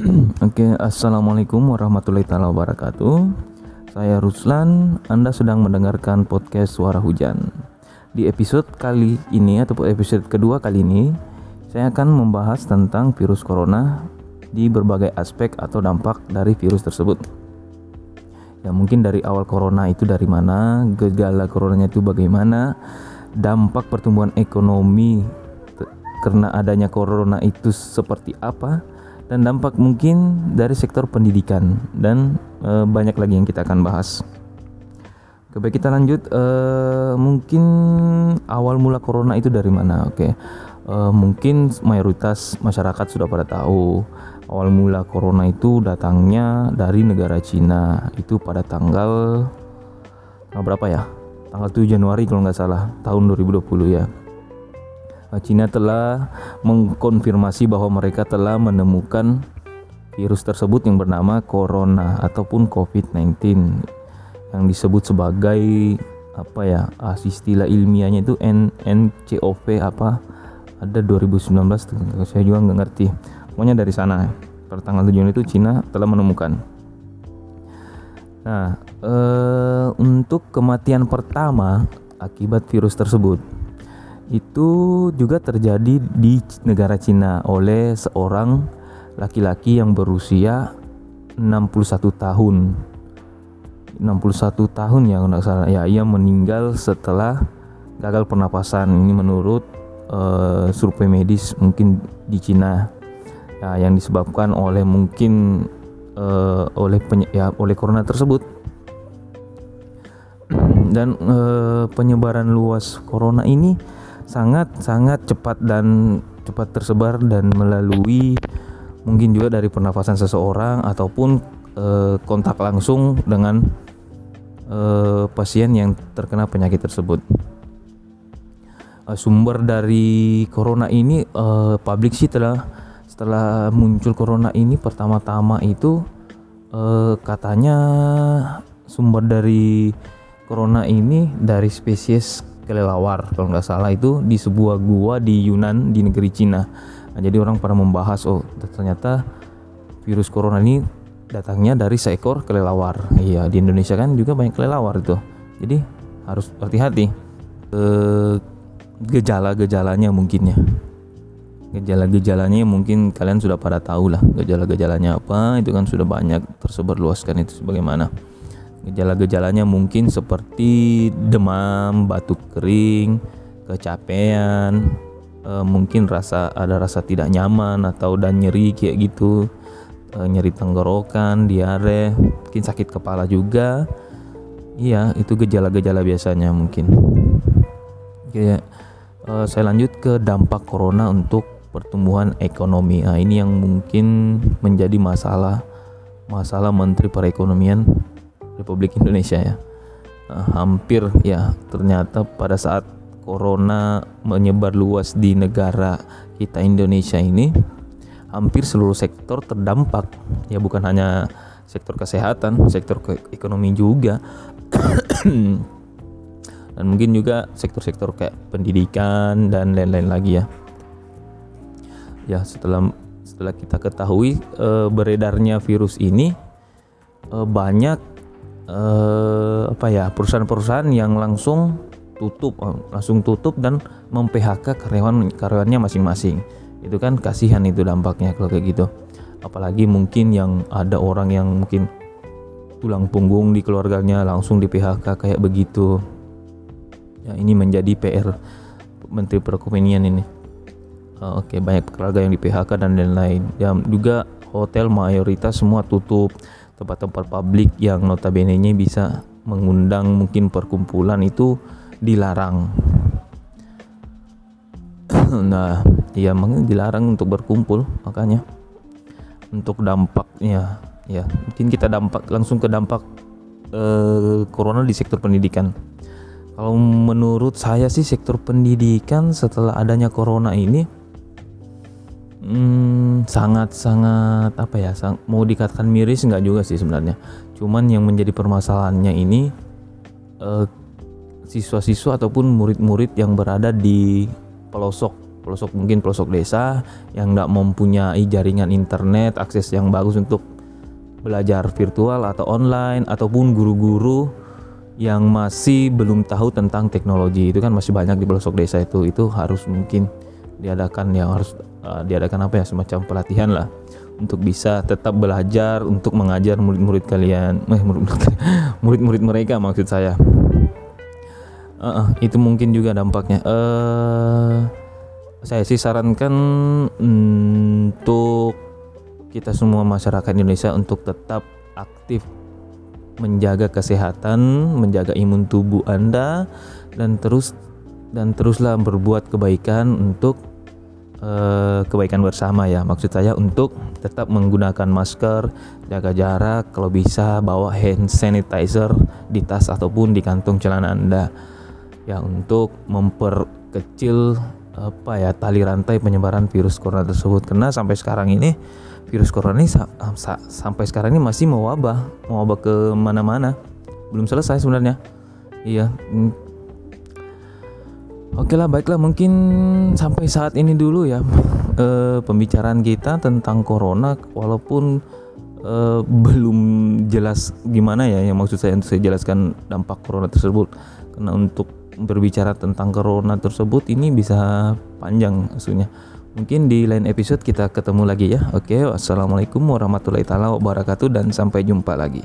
Oke, assalamualaikum warahmatullahi taala wabarakatuh. Saya Ruslan. Anda sedang mendengarkan podcast Suara Hujan. Di episode kali ini atau episode kedua kali ini, saya akan membahas tentang virus corona di berbagai aspek atau dampak dari virus tersebut. Ya mungkin dari awal corona itu dari mana, gejala coronanya itu bagaimana, dampak pertumbuhan ekonomi karena adanya corona itu seperti apa dan dampak mungkin dari sektor pendidikan dan e, banyak lagi yang kita akan bahas. Oke, kita lanjut. E, mungkin awal mula corona itu dari mana? Oke, e, mungkin mayoritas masyarakat sudah pada tahu awal mula corona itu datangnya dari negara Cina itu pada tanggal tanggal berapa ya? Tanggal 7 Januari kalau nggak salah tahun 2020 ya. Cina telah mengkonfirmasi bahwa mereka telah menemukan virus tersebut yang bernama corona ataupun COVID-19 yang disebut sebagai apa ya istilah ilmiahnya itu NCOV apa ada 2019 saya juga nggak ngerti. Pokoknya dari sana pada tanggal 7 itu Cina telah menemukan. Nah eh, untuk kematian pertama akibat virus tersebut itu juga terjadi di negara Cina oleh seorang laki-laki yang berusia 61 tahun. 61 tahun ya kalau salah. Ya ia meninggal setelah gagal pernapasan. Ini menurut uh, survei medis mungkin di Cina. Ya yang disebabkan oleh mungkin uh, oleh ya oleh corona tersebut. Dan uh, penyebaran luas corona ini sangat sangat cepat dan cepat tersebar dan melalui mungkin juga dari pernafasan seseorang ataupun e, kontak langsung dengan e, pasien yang terkena penyakit tersebut. E, sumber dari corona ini e, publik sih telah setelah muncul corona ini pertama-tama itu e, katanya sumber dari corona ini dari spesies kelelawar kalau nggak salah itu di sebuah gua di Yunan di negeri Cina. Nah, jadi orang pada membahas oh ternyata virus corona ini datangnya dari seekor kelelawar. Iya di Indonesia kan juga banyak kelelawar itu. Jadi harus hati-hati. Eh, gejala-gejalanya mungkin ya. Gejala-gejalanya mungkin kalian sudah pada tahu lah gejala-gejalanya apa itu kan sudah banyak tersebar luaskan itu sebagaimana. Gejala-gejalanya mungkin seperti demam, batuk kering, kecapean, e, mungkin rasa ada rasa tidak nyaman atau dan nyeri kayak gitu, e, nyeri tenggorokan, diare, mungkin sakit kepala juga. Iya, itu gejala-gejala biasanya mungkin. Oke, e, saya lanjut ke dampak corona untuk pertumbuhan ekonomi. Nah, ini yang mungkin menjadi masalah masalah Menteri Perekonomian Republik Indonesia ya. Uh, hampir ya ternyata pada saat corona menyebar luas di negara kita Indonesia ini hampir seluruh sektor terdampak. Ya bukan hanya sektor kesehatan sektor ke ekonomi juga. Dan mungkin juga sektor-sektor kayak pendidikan dan lain-lain lagi ya. Ya setelah setelah kita ketahui e, beredarnya virus ini e, banyak eh, apa ya perusahaan-perusahaan yang langsung tutup eh, langsung tutup dan mem-PHK karyawan karyawannya masing-masing. Itu kan kasihan itu dampaknya kalau kayak gitu. Apalagi mungkin yang ada orang yang mungkin tulang punggung di keluarganya langsung di PHK kayak begitu. Ya ini menjadi PR Menteri Perekonomian ini. Uh, oke okay, banyak keluarga yang di PHK dan lain-lain. Ya juga hotel mayoritas semua tutup tempat-tempat publik yang notabene-nya bisa mengundang mungkin perkumpulan itu dilarang. nah, ya dilarang untuk berkumpul makanya untuk dampaknya ya mungkin kita dampak langsung ke dampak eh, corona di sektor pendidikan. Kalau menurut saya sih sektor pendidikan setelah adanya corona ini Hmm, sangat sangat apa ya? Sang, mau dikatakan miris nggak juga sih sebenarnya. Cuman yang menjadi permasalahannya ini uh, siswa-siswa ataupun murid-murid yang berada di pelosok pelosok mungkin pelosok desa yang tidak mempunyai jaringan internet akses yang bagus untuk belajar virtual atau online ataupun guru-guru yang masih belum tahu tentang teknologi itu kan masih banyak di pelosok desa itu itu harus mungkin diadakan yang harus uh, diadakan apa ya semacam pelatihan lah. Untuk bisa tetap belajar untuk mengajar murid-murid kalian. Eh murid-murid mereka maksud saya. Uh, uh, itu mungkin juga dampaknya. Uh, saya sih sarankan untuk kita semua masyarakat Indonesia untuk tetap aktif menjaga kesehatan, menjaga imun tubuh Anda dan terus dan teruslah berbuat kebaikan untuk uh, kebaikan bersama ya. Maksud saya untuk tetap menggunakan masker, jaga jarak, kalau bisa bawa hand sanitizer di tas ataupun di kantung celana Anda. Ya untuk memperkecil apa ya tali rantai penyebaran virus corona tersebut karena sampai sekarang ini virus corona ini sa sa sampai sekarang ini masih mewabah, mewabah ke mana-mana. Belum selesai sebenarnya. Iya. Oke lah, baiklah mungkin sampai saat ini dulu ya e, pembicaraan kita tentang corona walaupun e, belum jelas gimana ya yang maksud saya untuk saya jelaskan dampak corona tersebut. Karena untuk berbicara tentang corona tersebut ini bisa panjang maksudnya. Mungkin di lain episode kita ketemu lagi ya. Oke, wassalamualaikum warahmatullahi wabarakatuh dan sampai jumpa lagi.